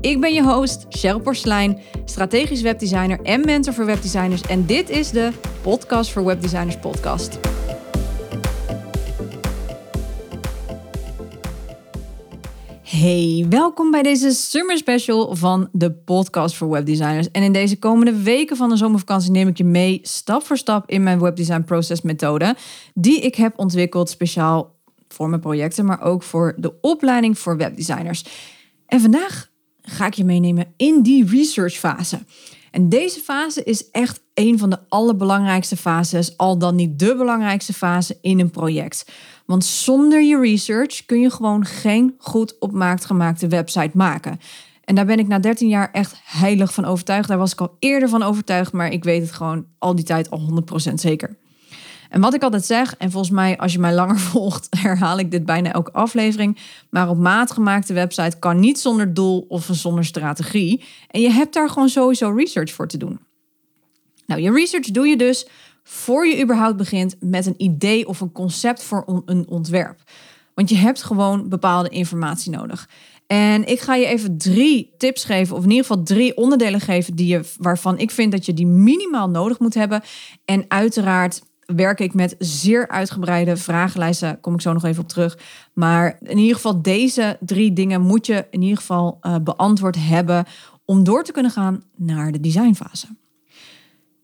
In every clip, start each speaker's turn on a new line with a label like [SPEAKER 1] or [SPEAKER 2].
[SPEAKER 1] Ik ben je host, Cheryl Porslein, strategisch webdesigner en mentor voor webdesigners. En dit is de Podcast voor Webdesigners podcast. Hey, welkom bij deze summer special van de Podcast voor Webdesigners. En in deze komende weken van de zomervakantie neem ik je mee stap voor stap in mijn webdesign process methode, die ik heb ontwikkeld speciaal voor mijn projecten, maar ook voor de opleiding voor webdesigners. En vandaag ga ik je meenemen in die research fase. En deze fase is echt een van de allerbelangrijkste fases, al dan niet de belangrijkste fase in een project. Want zonder je research kun je gewoon geen goed op maat gemaakte website maken. En daar ben ik na 13 jaar echt heilig van overtuigd. Daar was ik al eerder van overtuigd, maar ik weet het gewoon al die tijd al 100% zeker. En wat ik altijd zeg, en volgens mij als je mij langer volgt, herhaal ik dit bijna elke aflevering. Maar op maat gemaakte website kan niet zonder doel of zonder strategie. En je hebt daar gewoon sowieso research voor te doen. Nou, je research doe je dus voor je überhaupt begint met een idee of een concept voor een ontwerp. Want je hebt gewoon bepaalde informatie nodig. En ik ga je even drie tips geven, of in ieder geval drie onderdelen geven die je, waarvan ik vind dat je die minimaal nodig moet hebben. En uiteraard werk ik met zeer uitgebreide vragenlijsten. Kom ik zo nog even op terug. Maar in ieder geval deze drie dingen moet je in ieder geval uh, beantwoord hebben om door te kunnen gaan naar de designfase.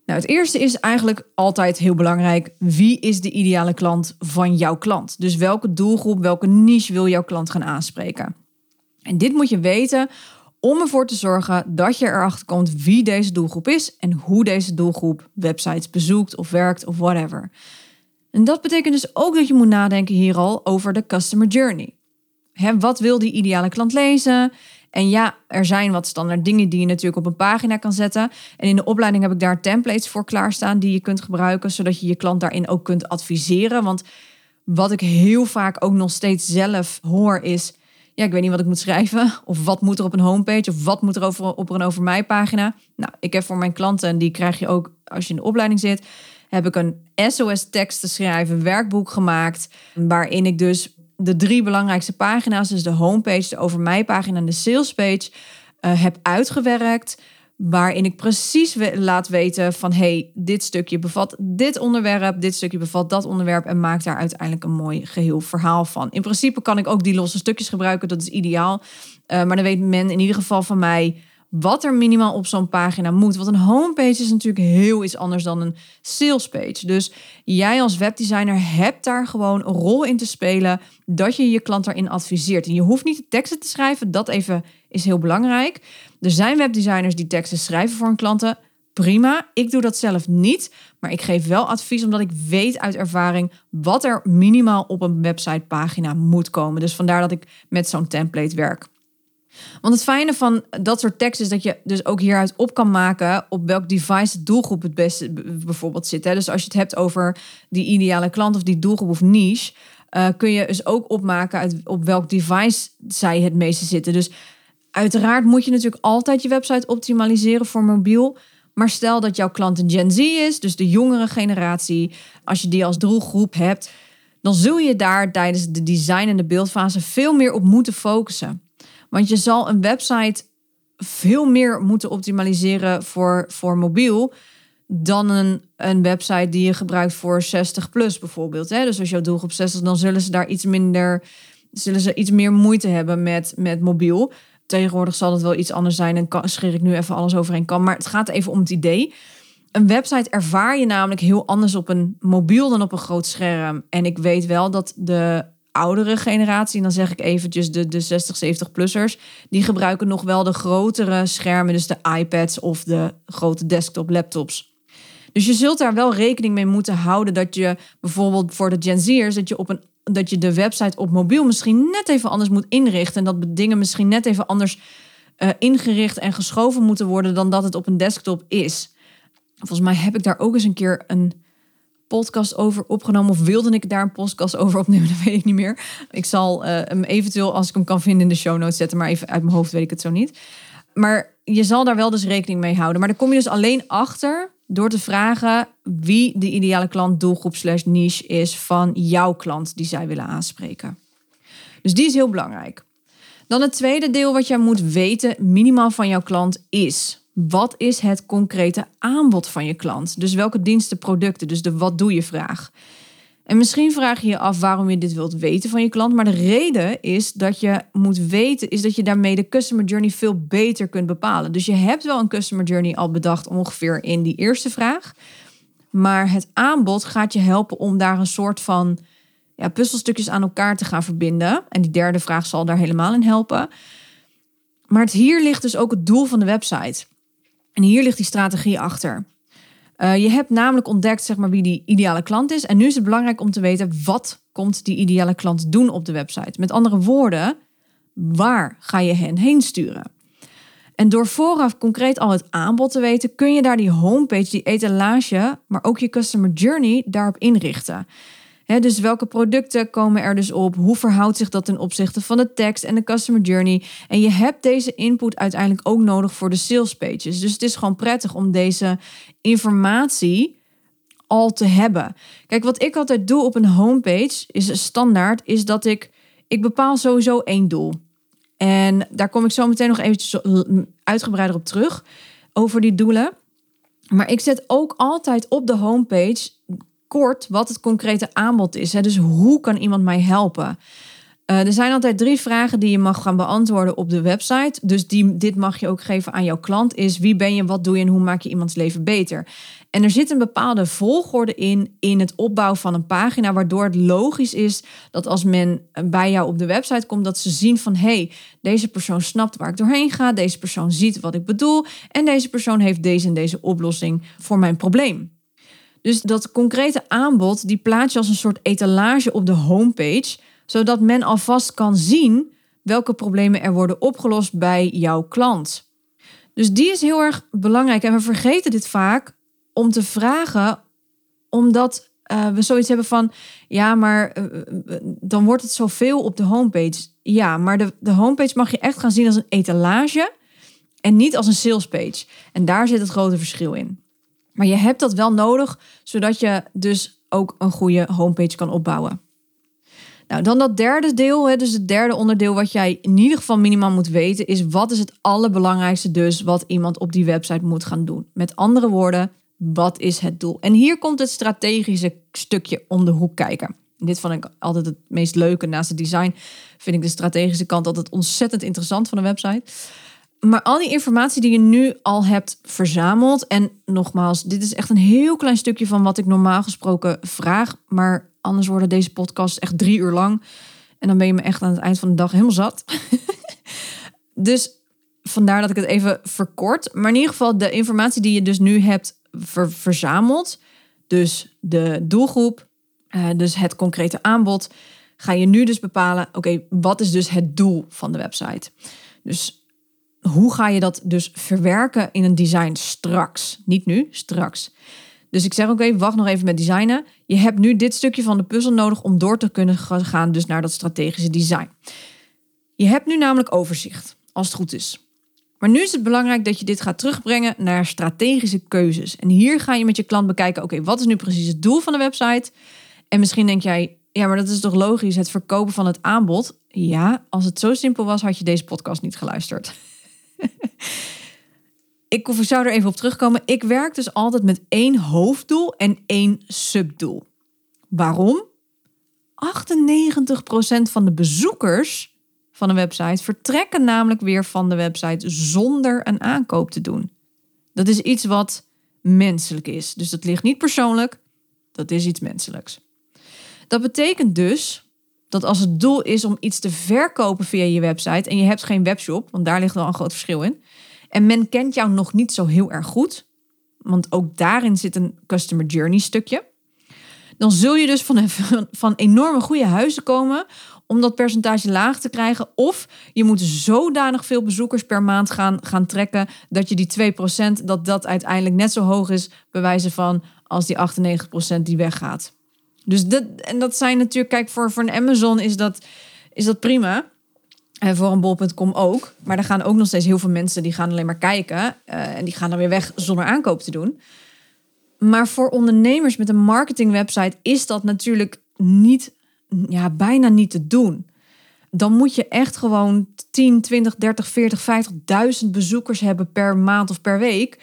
[SPEAKER 1] Nou, het eerste is eigenlijk altijd heel belangrijk. Wie is de ideale klant van jouw klant? Dus welke doelgroep, welke niche wil jouw klant gaan aanspreken? En dit moet je weten om ervoor te zorgen dat je erachter komt wie deze doelgroep is en hoe deze doelgroep websites bezoekt of werkt of whatever. En dat betekent dus ook dat je moet nadenken hier al over de customer journey. wat wil die ideale klant lezen? En ja, er zijn wat standaard dingen die je natuurlijk op een pagina kan zetten. En in de opleiding heb ik daar templates voor klaarstaan die je kunt gebruiken, zodat je je klant daarin ook kunt adviseren. Want wat ik heel vaak ook nog steeds zelf hoor is ja, ik weet niet wat ik moet schrijven. Of wat moet er op een homepage? Of wat moet er over, op een over mij pagina? Nou, ik heb voor mijn klanten, en die krijg je ook als je in de opleiding zit, heb ik een SOS tekst te schrijven, werkboek gemaakt. Waarin ik dus de drie belangrijkste pagina's, dus de homepage, de over mij pagina en de salespage, uh, heb uitgewerkt waarin ik precies laat weten van hey, dit stukje bevat dit onderwerp, dit stukje bevat dat onderwerp en maak daar uiteindelijk een mooi geheel verhaal van. In principe kan ik ook die losse stukjes gebruiken, dat is ideaal. Uh, maar dan weet men in ieder geval van mij wat er minimaal op zo'n pagina moet. Want een homepage is natuurlijk heel iets anders dan een salespage. Dus jij als webdesigner hebt daar gewoon een rol in te spelen dat je je klant daarin adviseert. En je hoeft niet de teksten te schrijven, dat even is heel belangrijk. Er zijn webdesigners die teksten schrijven voor hun klanten. Prima, ik doe dat zelf niet, maar ik geef wel advies omdat ik weet uit ervaring wat er minimaal op een websitepagina moet komen. Dus vandaar dat ik met zo'n template werk. Want het fijne van dat soort tekst is dat je dus ook hieruit op kan maken op welk device de doelgroep het beste bijvoorbeeld zit. Dus als je het hebt over die ideale klant of die doelgroep of niche, uh, kun je dus ook opmaken op welk device zij het meeste zitten. Dus uiteraard moet je natuurlijk altijd je website optimaliseren voor mobiel. Maar stel dat jouw klant een Gen Z is, dus de jongere generatie, als je die als doelgroep hebt, dan zul je daar tijdens de design en de beeldfase veel meer op moeten focussen. Want je zal een website veel meer moeten optimaliseren voor, voor mobiel dan een, een website die je gebruikt voor 60 plus bijvoorbeeld. Hè? Dus als jouw doelgroep 60, dan zullen ze daar iets minder, zullen ze iets meer moeite hebben met, met mobiel. Tegenwoordig zal het wel iets anders zijn en kan, ik nu even alles overheen kan. Maar het gaat even om het idee. Een website ervaar je namelijk heel anders op een mobiel dan op een groot scherm. En ik weet wel dat de oudere generatie, en dan zeg ik eventjes de, de 60, 70-plussers, die gebruiken nog wel de grotere schermen, dus de iPads of de grote desktop laptops. Dus je zult daar wel rekening mee moeten houden dat je bijvoorbeeld voor de Gen Z'ers, dat je op een dat je de website op mobiel misschien net even anders moet inrichten. En dat dingen misschien net even anders uh, ingericht en geschoven moeten worden dan dat het op een desktop is. Volgens mij heb ik daar ook eens een keer een podcast over opgenomen. Of wilde ik daar een podcast over opnemen? Dat weet ik niet meer. Ik zal uh, hem eventueel, als ik hem kan vinden, in de show notes zetten. Maar even uit mijn hoofd weet ik het zo niet. Maar je zal daar wel dus rekening mee houden. Maar dan kom je dus alleen achter door te vragen wie de ideale klant, doelgroep slash niche is van jouw klant die zij willen aanspreken. Dus die is heel belangrijk. Dan het tweede deel wat jij moet weten, minimaal van jouw klant, is wat is het concrete aanbod van je klant? Dus welke diensten, producten, dus de wat doe je vraag. En misschien vraag je je af waarom je dit wilt weten van je klant. Maar de reden is dat je moet weten, is dat je daarmee de customer journey veel beter kunt bepalen. Dus je hebt wel een customer journey al bedacht ongeveer in die eerste vraag. Maar het aanbod gaat je helpen om daar een soort van ja, puzzelstukjes aan elkaar te gaan verbinden. En die derde vraag zal daar helemaal in helpen. Maar het, hier ligt dus ook het doel van de website. En hier ligt die strategie achter. Uh, je hebt namelijk ontdekt zeg maar, wie die ideale klant is. En nu is het belangrijk om te weten wat komt die ideale klant doen op de website. Met andere woorden, waar ga je hen heen sturen? En door vooraf concreet al het aanbod te weten, kun je daar die homepage, die etalage, maar ook je customer journey daarop inrichten dus welke producten komen er dus op? Hoe verhoudt zich dat ten opzichte van de tekst en de customer journey? En je hebt deze input uiteindelijk ook nodig voor de sales pages. Dus het is gewoon prettig om deze informatie al te hebben. Kijk, wat ik altijd doe op een homepage is standaard, is dat ik ik bepaal sowieso één doel. En daar kom ik zo meteen nog eventjes uitgebreider op terug over die doelen. Maar ik zet ook altijd op de homepage kort wat het concrete aanbod is. Hè? Dus hoe kan iemand mij helpen? Uh, er zijn altijd drie vragen die je mag gaan beantwoorden op de website. Dus die, dit mag je ook geven aan jouw klant. Is wie ben je, wat doe je en hoe maak je iemands leven beter? En er zit een bepaalde volgorde in, in het opbouwen van een pagina, waardoor het logisch is dat als men bij jou op de website komt, dat ze zien van hé, hey, deze persoon snapt waar ik doorheen ga, deze persoon ziet wat ik bedoel en deze persoon heeft deze en deze oplossing voor mijn probleem. Dus dat concrete aanbod, die plaats je als een soort etalage op de homepage, zodat men alvast kan zien welke problemen er worden opgelost bij jouw klant. Dus die is heel erg belangrijk. En we vergeten dit vaak om te vragen, omdat uh, we zoiets hebben van, ja, maar uh, dan wordt het zoveel op de homepage. Ja, maar de, de homepage mag je echt gaan zien als een etalage en niet als een salespage. En daar zit het grote verschil in. Maar je hebt dat wel nodig, zodat je dus ook een goede homepage kan opbouwen. Nou, dan dat derde deel, dus het derde onderdeel wat jij in ieder geval minimaal moet weten, is wat is het allerbelangrijkste dus wat iemand op die website moet gaan doen. Met andere woorden, wat is het doel? En hier komt het strategische stukje om de hoek kijken. dit vond ik altijd het meest leuke. Naast het design vind ik de strategische kant altijd ontzettend interessant van een website. Maar al die informatie die je nu al hebt verzameld. En nogmaals, dit is echt een heel klein stukje van wat ik normaal gesproken vraag. Maar anders worden deze podcasts echt drie uur lang. En dan ben je me echt aan het eind van de dag helemaal zat. dus vandaar dat ik het even verkort. Maar in ieder geval, de informatie die je dus nu hebt verzameld. Dus de doelgroep, uh, dus het concrete aanbod. Ga je nu dus bepalen, oké, wat is dus het doel van de website? Dus hoe ga je dat dus verwerken in een design straks? Niet nu, straks. Dus ik zeg oké, wacht nog even met designen. Je hebt nu dit stukje van de puzzel nodig om door te kunnen gaan dus naar dat strategische design. Je hebt nu namelijk overzicht, als het goed is. Maar nu is het belangrijk dat je dit gaat terugbrengen naar strategische keuzes. En hier ga je met je klant bekijken, oké, wat is nu precies het doel van de website? En misschien denk jij, ja, maar dat is toch logisch, het verkopen van het aanbod? Ja, als het zo simpel was, had je deze podcast niet geluisterd. ik zou er even op terugkomen. Ik werk dus altijd met één hoofddoel en één subdoel. Waarom? 98% van de bezoekers van een website vertrekken namelijk weer van de website zonder een aankoop te doen. Dat is iets wat menselijk is. Dus dat ligt niet persoonlijk, dat is iets menselijks. Dat betekent dus dat als het doel is om iets te verkopen via je website en je hebt geen webshop, want daar ligt wel een groot verschil in, en men kent jou nog niet zo heel erg goed, want ook daarin zit een customer journey stukje, dan zul je dus van, van enorme goede huizen komen om dat percentage laag te krijgen. Of je moet zodanig veel bezoekers per maand gaan, gaan trekken dat je die 2% dat dat uiteindelijk net zo hoog is, bewijzen van als die 98% die weggaat. Dus dat, en dat zijn natuurlijk, kijk, voor, voor een Amazon is dat, is dat prima. En voor een bol.com ook. Maar er gaan ook nog steeds heel veel mensen die gaan alleen maar kijken. Uh, en die gaan dan weer weg zonder aankoop te doen. Maar voor ondernemers met een marketingwebsite is dat natuurlijk niet, ja, bijna niet te doen. Dan moet je echt gewoon 10, 20, 30, 40, 50.000 bezoekers hebben per maand of per week.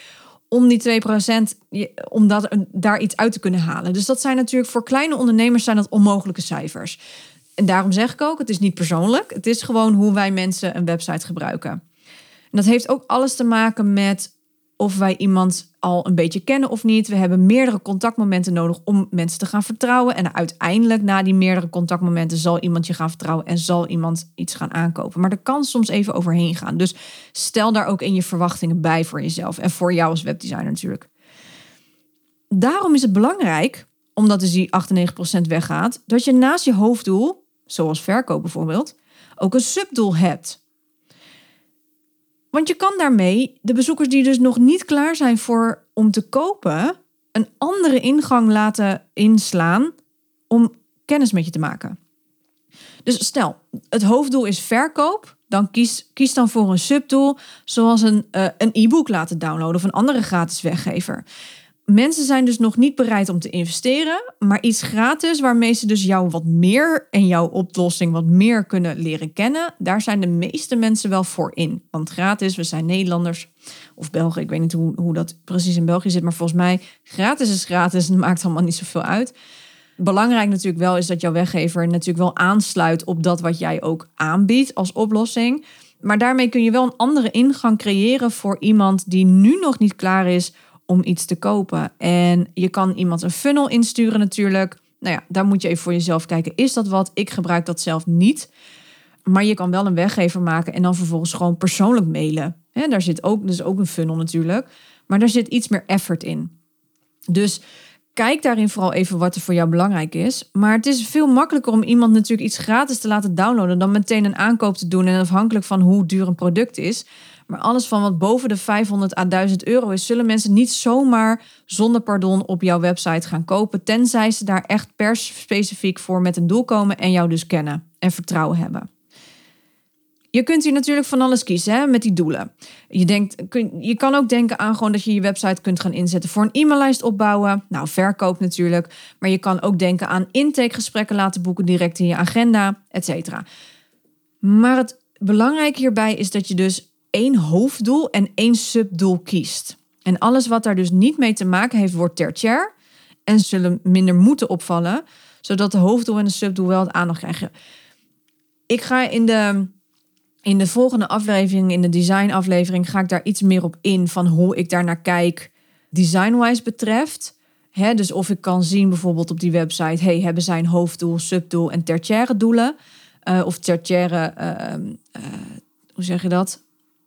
[SPEAKER 1] Om die 2% om dat, daar iets uit te kunnen halen. Dus dat zijn natuurlijk voor kleine ondernemers zijn dat onmogelijke cijfers. En daarom zeg ik ook, het is niet persoonlijk. Het is gewoon hoe wij mensen een website gebruiken. En dat heeft ook alles te maken met of wij iemand al een beetje kennen of niet. We hebben meerdere contactmomenten nodig om mensen te gaan vertrouwen. En uiteindelijk, na die meerdere contactmomenten, zal iemand je gaan vertrouwen en zal iemand iets gaan aankopen. Maar er kan soms even overheen gaan. Dus stel daar ook in je verwachtingen bij voor jezelf en voor jou als webdesigner natuurlijk. Daarom is het belangrijk, omdat dus die 98% weggaat, dat je naast je hoofddoel, zoals verkoop bijvoorbeeld, ook een subdoel hebt. Want je kan daarmee de bezoekers die dus nog niet klaar zijn voor om te kopen, een andere ingang laten inslaan om kennis met je te maken. Dus stel, het hoofddoel is verkoop, dan kies, kies dan voor een subdoel, zoals een, uh, een e-book laten downloaden of een andere gratis weggever mensen zijn dus nog niet bereid om te investeren, maar iets gratis waarmee ze dus jou wat meer en jouw oplossing wat meer kunnen leren kennen, daar zijn de meeste mensen wel voor in. Want gratis, we zijn Nederlanders of Belgen, ik weet niet hoe, hoe dat precies in België zit, maar volgens mij gratis is gratis en maakt allemaal niet zoveel uit. Belangrijk natuurlijk wel is dat jouw weggever natuurlijk wel aansluit op dat wat jij ook aanbiedt als oplossing. Maar daarmee kun je wel een andere ingang creëren voor iemand die nu nog niet klaar is om iets te kopen. En je kan iemand een funnel insturen natuurlijk. Nou ja, daar moet je even voor jezelf kijken. Is dat wat? Ik gebruik dat zelf niet. Maar je kan wel een weggever maken en dan vervolgens gewoon persoonlijk mailen. He, daar zit ook, dus ook een funnel natuurlijk. Maar daar zit iets meer effort in. Dus kijk daarin vooral even wat er voor jou belangrijk is. Maar het is veel makkelijker om iemand natuurlijk iets gratis te laten downloaden dan meteen een aankoop te doen. En afhankelijk van hoe duur een product is, maar alles van wat boven de 500 à 1000 euro is, zullen mensen niet zomaar zonder pardon op jouw website gaan kopen. Tenzij ze daar echt per specifiek voor met een doel komen en jou dus kennen en vertrouwen hebben. Je kunt hier natuurlijk van alles kiezen hè, met die doelen. Je, denkt, je kan ook denken aan gewoon dat je je website kunt gaan inzetten voor een e-maillijst opbouwen. Nou, verkoop natuurlijk. Maar je kan ook denken aan intakegesprekken laten boeken direct in je agenda, et cetera. Maar het belangrijke hierbij is dat je dus één hoofddoel en één subdoel kiest. En alles wat daar dus niet mee te maken heeft, wordt tertiair en zullen minder moeten opvallen, zodat de hoofddoel en de subdoel wel het aandacht krijgen. Ik ga in de, in de volgende aflevering, in de design aflevering, ga ik daar iets meer op in van hoe ik daar naar kijk, design-wise betreft. Dus of ik kan zien bijvoorbeeld op die website, hey, hebben zij een hoofddoel, subdoel en tertiaire doelen? Uh, of tertiaire, uh, hoe zeg je dat?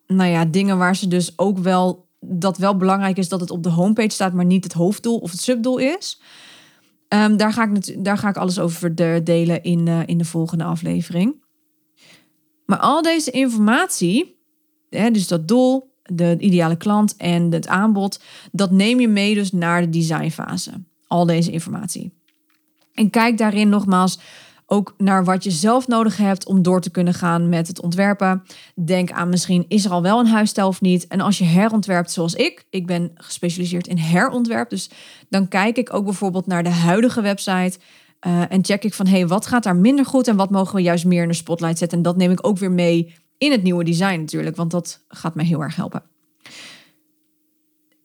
[SPEAKER 1] nou ja, dingen waar ze dus ook wel dat wel belangrijk is dat het op de homepage staat, maar niet het hoofddoel of het subdoel is. Um, daar, ga ik daar ga ik alles over delen in, in de volgende aflevering. Maar al deze informatie, hè, dus dat doel, de ideale klant en het aanbod, dat neem je mee dus naar de designfase. Al deze informatie. En kijk daarin nogmaals ook naar wat je zelf nodig hebt om door te kunnen gaan met het ontwerpen. Denk aan misschien is er al wel een huisstijl of niet. En als je herontwerpt zoals ik, ik ben gespecialiseerd in herontwerp. Dus dan kijk ik ook bijvoorbeeld naar de huidige website. Uh, en check ik van hey, wat gaat daar minder goed en wat mogen we juist meer in de spotlight zetten. En dat neem ik ook weer mee in het nieuwe design natuurlijk, want dat gaat mij heel erg helpen.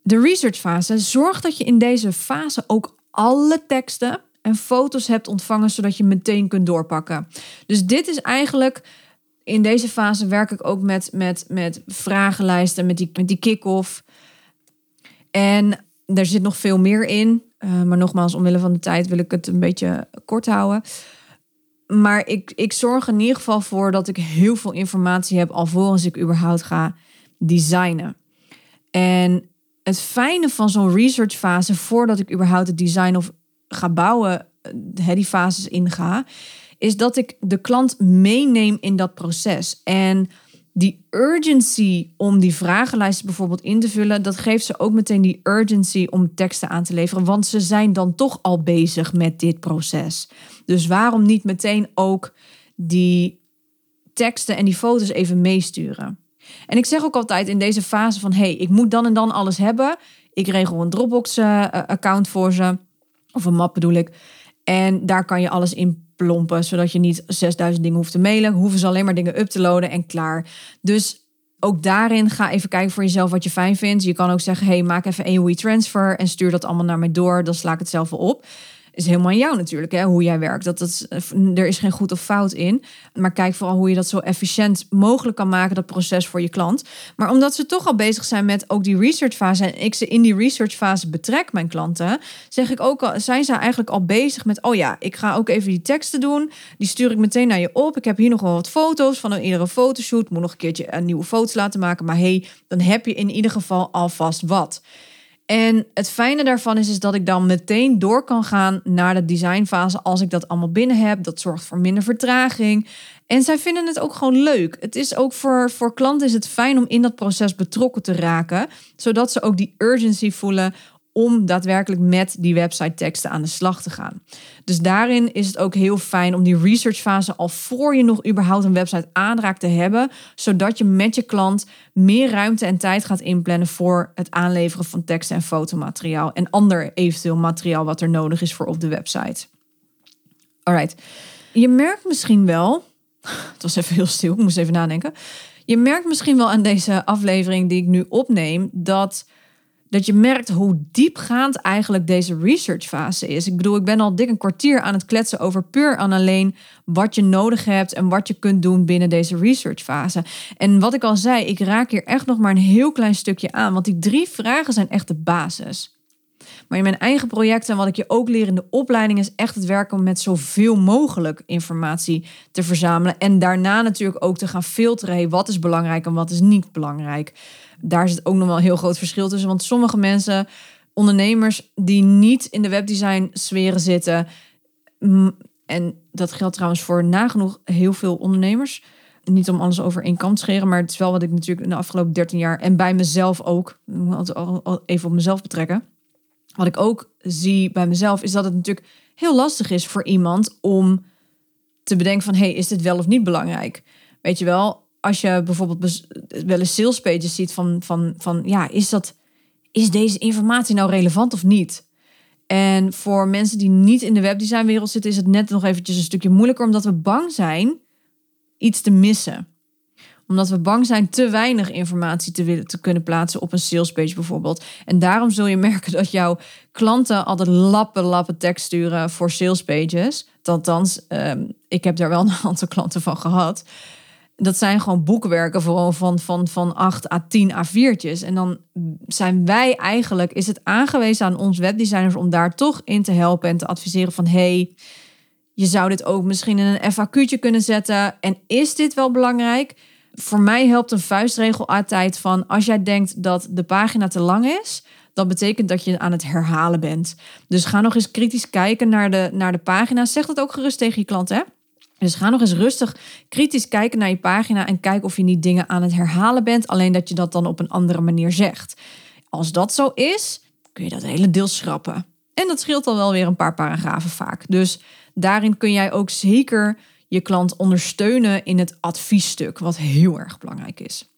[SPEAKER 1] De research fase. Zorg dat je in deze fase ook alle teksten en foto's hebt ontvangen, zodat je meteen kunt doorpakken. Dus dit is eigenlijk. In deze fase werk ik ook met, met, met vragenlijsten, met die, met die kick-off. En er zit nog veel meer in. Uh, maar nogmaals, omwille van de tijd wil ik het een beetje kort houden. Maar ik, ik zorg in ieder geval voor dat ik heel veel informatie heb alvorens ik überhaupt ga designen. En het fijne van zo'n research fase, voordat ik überhaupt het design of ga bouwen, uh, die fases inga, is dat ik de klant meeneem in dat proces. En die urgency om die vragenlijsten bijvoorbeeld in te vullen, dat geeft ze ook meteen die urgency om teksten aan te leveren, want ze zijn dan toch al bezig met dit proces. Dus waarom niet meteen ook die teksten en die foto's even meesturen? En ik zeg ook altijd in deze fase van, hey, ik moet dan en dan alles hebben. Ik regel een Dropbox-account eh, voor ze, of een map bedoel ik. En daar kan je alles in plompen, zodat je niet 6000 dingen hoeft te mailen. Hoeven ze alleen maar dingen up te loaden en klaar. Dus ook daarin ga even kijken voor jezelf wat je fijn vindt. Je kan ook zeggen, hey, maak even een WeTransfer en stuur dat allemaal naar mij door. Dan sla ik het zelf op is helemaal aan jou natuurlijk, hè, hoe jij werkt. Dat, dat, er is geen goed of fout in. Maar kijk vooral hoe je dat zo efficiënt mogelijk kan maken, dat proces voor je klant. Maar omdat ze toch al bezig zijn met ook die researchfase en ik ze in die researchfase betrek, mijn klanten, zeg ik ook al, zijn ze eigenlijk al bezig met, oh ja, ik ga ook even die teksten doen. Die stuur ik meteen naar je op. Ik heb hier nog wel wat foto's van een iedere fotoshoot. Moet nog een keertje een nieuwe foto's laten maken. Maar hey, dan heb je in ieder geval alvast wat. En het fijne daarvan is, is dat ik dan meteen door kan gaan naar de designfase als ik dat allemaal binnen heb. Dat zorgt voor minder vertraging. En zij vinden het ook gewoon leuk. Het is ook voor, voor klanten is het fijn om in dat proces betrokken te raken. Zodat ze ook die urgency voelen om daadwerkelijk met die website teksten aan de slag te gaan. Dus daarin is het ook heel fijn om die researchfase al voor je nog überhaupt een website aanraakt te hebben, zodat je met je klant meer ruimte en tijd gaat inplannen voor het aanleveren van teksten en fotomateriaal en ander eventueel materiaal wat er nodig is voor op de website. Alright. Je merkt misschien wel, het was even heel stil, ik moest even nadenken. Je merkt misschien wel aan deze aflevering die ik nu opneem dat dat je merkt hoe diepgaand eigenlijk deze researchfase is. Ik bedoel, ik ben al dik een kwartier aan het kletsen over puur en alleen wat je nodig hebt en wat je kunt doen binnen deze researchfase. En wat ik al zei, ik raak hier echt nog maar een heel klein stukje aan, want die drie vragen zijn echt de basis. Maar in mijn eigen projecten en wat ik je ook leer in de opleiding is echt het werken met zoveel mogelijk informatie te verzamelen. En daarna natuurlijk ook te gaan filteren. wat is belangrijk en wat is niet belangrijk daar zit ook nog wel een heel groot verschil tussen. Want sommige mensen, ondernemers die niet in de webdesign sferen zitten. En dat geldt trouwens voor nagenoeg heel veel ondernemers. Niet om alles over één kant te scheren, maar het is wel wat ik natuurlijk in de afgelopen 13 jaar en bij mezelf ook, even op mezelf betrekken. Wat ik ook zie bij mezelf is dat het natuurlijk heel lastig is voor iemand om te bedenken van, hey, is dit wel of niet belangrijk? Weet je wel, als je bijvoorbeeld wel eens sales pages ziet van, van, van ja, is, dat, is deze informatie nou relevant of niet? En voor mensen die niet in de webdesignwereld zitten, is het net nog eventjes een stukje moeilijker, omdat we bang zijn iets te missen. Omdat we bang zijn te weinig informatie te, willen, te kunnen plaatsen op een salespage bijvoorbeeld. En daarom zul je merken dat jouw klanten altijd lappen, lappen tekst sturen voor salespages. Althans, um, ik heb daar wel een aantal klanten van gehad dat zijn gewoon boekwerken vooral van, van, van 8 à 10 A4'tjes. En dan zijn wij eigenlijk, is het aangewezen aan ons webdesigners om daar toch in te helpen en te adviseren van hey, je zou dit ook misschien in een FAQ'tje kunnen zetten. En is dit wel belangrijk? Voor mij helpt een vuistregel altijd van als jij denkt dat de pagina te lang is, dat betekent dat je aan het herhalen bent. Dus ga nog eens kritisch kijken naar de, naar de pagina. Zeg dat ook gerust tegen je klant, hè? Dus ga nog eens rustig kritisch kijken naar je pagina en kijk of je niet dingen aan het herhalen bent, alleen dat je dat dan op een andere manier zegt. Als dat zo is, kun je dat hele deel schrappen. En dat scheelt al wel weer een paar paragrafen vaak. Dus daarin kun jij ook zeker je klant ondersteunen in het adviesstuk, wat heel erg belangrijk is.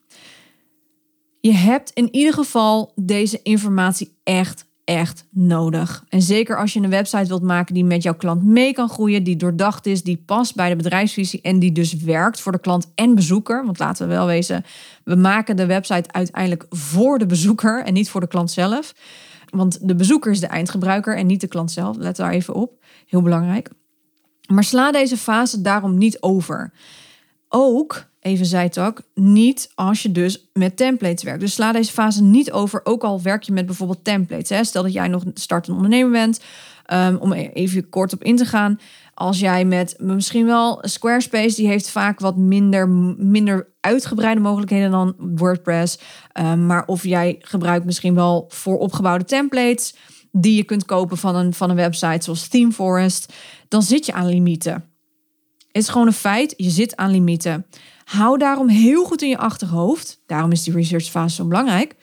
[SPEAKER 1] Je hebt in ieder geval deze informatie echt echt nodig. En zeker als je een website wilt maken die met jouw klant mee kan groeien, die doordacht is, die past bij de bedrijfsvisie en die dus werkt voor de klant en bezoeker. Want laten we wel wezen, we maken de website uiteindelijk voor de bezoeker en niet voor de klant zelf. Want de bezoeker is de eindgebruiker en niet de klant zelf. Let daar even op. Heel belangrijk. Maar sla deze fase daarom niet over. Ook even zijtak, niet als je dus met templates werkt. Dus sla deze fase niet over, ook al werk je met bijvoorbeeld templates. Hè. Stel dat jij nog startende ondernemer bent, um, om even kort op in te gaan. Als jij met misschien wel Squarespace, die heeft vaak wat minder, minder uitgebreide mogelijkheden dan WordPress. Um, maar of jij gebruikt misschien wel voor opgebouwde templates die je kunt kopen van een, van een website zoals ThemeForest, dan zit je aan limieten. Het is gewoon een feit, je zit aan limieten. Hou daarom heel goed in je achterhoofd, daarom is die researchfase zo belangrijk,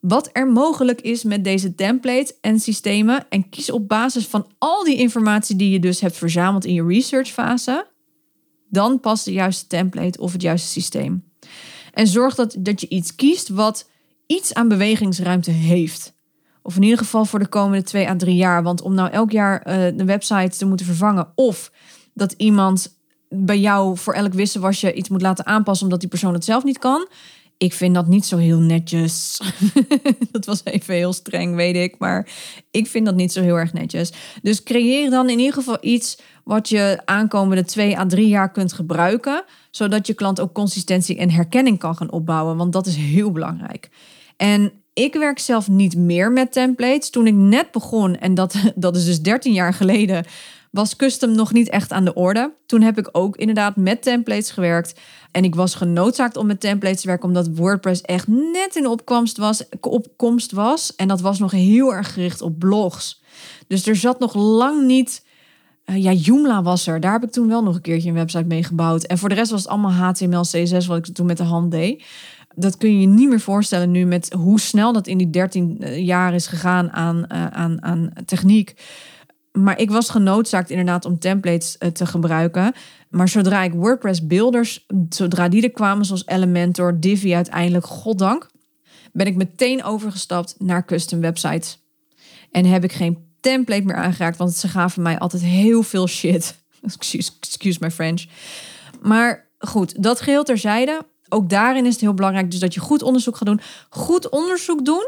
[SPEAKER 1] wat er mogelijk is met deze templates en systemen en kies op basis van al die informatie die je dus hebt verzameld in je researchfase, dan past de juiste template of het juiste systeem. En zorg dat, dat je iets kiest wat iets aan bewegingsruimte heeft. Of in ieder geval voor de komende twee à drie jaar. Want om nou elk jaar uh, de website te moeten vervangen. Of dat iemand bij jou voor elk wisselwasje iets moet laten aanpassen omdat die persoon het zelf niet kan. Ik vind dat niet zo heel netjes. dat was even heel streng, weet ik. Maar ik vind dat niet zo heel erg netjes. Dus creëer dan in ieder geval iets wat je aankomende twee à drie jaar kunt gebruiken. Zodat je klant ook consistentie en herkenning kan gaan opbouwen. Want dat is heel belangrijk. En ik werk zelf niet meer met templates. Toen ik net begon, en dat, dat is dus 13 jaar geleden, was custom nog niet echt aan de orde. Toen heb ik ook inderdaad met templates gewerkt. En ik was genoodzaakt om met templates te werken, omdat WordPress echt net in opkomst was. Opkomst was en dat was nog heel erg gericht op blogs. Dus er zat nog lang niet. Uh, ja, Joomla was er. Daar heb ik toen wel nog een keertje een website mee gebouwd. En voor de rest was het allemaal HTML, CSS, wat ik toen met de hand deed. Dat kun je je niet meer voorstellen nu met hoe snel dat in die 13 eh, jaar is gegaan aan, uh, aan, aan techniek maar ik was genoodzaakt inderdaad om templates eh, te gebruiken. Maar zodra ik WordPress builders, zodra die er kwamen, zoals Elementor, Divi uiteindelijk, goddank, ben ik meteen overgestapt naar custom websites. En heb ik geen template meer aangeraakt, want ze gaven mij altijd heel veel shit. Excuse, excuse my French. Maar goed, dat geheel terzijde. Ook daarin is het heel belangrijk dus dat je goed onderzoek gaat doen. Goed onderzoek doen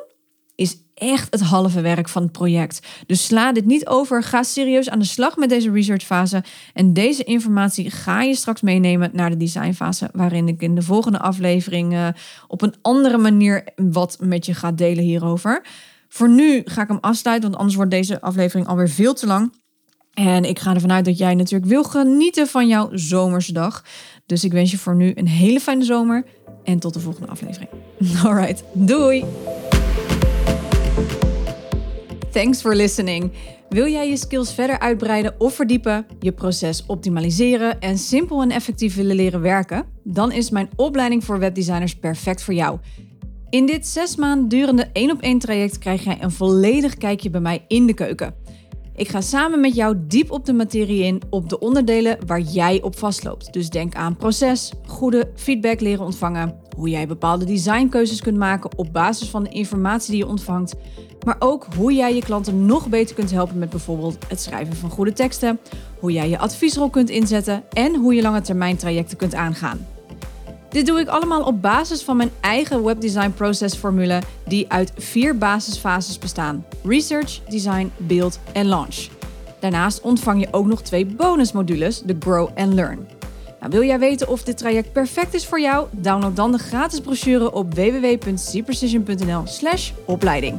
[SPEAKER 1] is echt het halve werk van het project. Dus sla dit niet over. Ga serieus aan de slag met deze researchfase. En deze informatie ga je straks meenemen naar de designfase, waarin ik in de volgende aflevering uh, op een andere manier wat met je ga delen hierover. Voor nu ga ik hem afsluiten, want anders wordt deze aflevering alweer veel te lang. En ik ga ervan uit dat jij natuurlijk wil genieten van jouw zomersdag. Dus ik wens je voor nu een hele fijne zomer en tot de volgende aflevering. Alright, doei! Thanks for listening. Wil jij je skills verder uitbreiden of verdiepen, je proces optimaliseren en simpel en effectief willen leren werken? Dan is mijn opleiding voor webdesigners perfect voor jou. In dit zes maanden durende één op één traject krijg jij een volledig kijkje bij mij in de keuken. Ik ga samen met jou diep op de materie in op de onderdelen waar jij op vastloopt. Dus denk aan proces, goede feedback leren ontvangen, hoe jij bepaalde designkeuzes kunt maken op basis van de informatie die je ontvangt, maar ook hoe jij je klanten nog beter kunt helpen met bijvoorbeeld het schrijven van goede teksten, hoe jij je adviesrol kunt inzetten en hoe je lange termijn trajecten kunt aangaan. Dit doe ik allemaal op basis van mijn eigen webdesign processformule die uit vier basisfases bestaan: research, design, build en launch. Daarnaast ontvang je ook nog twee bonusmodules, de Grow and Learn. Nou, wil jij weten of dit traject perfect is voor jou? Download dan de gratis brochure op www.cprecision.nl/opleiding.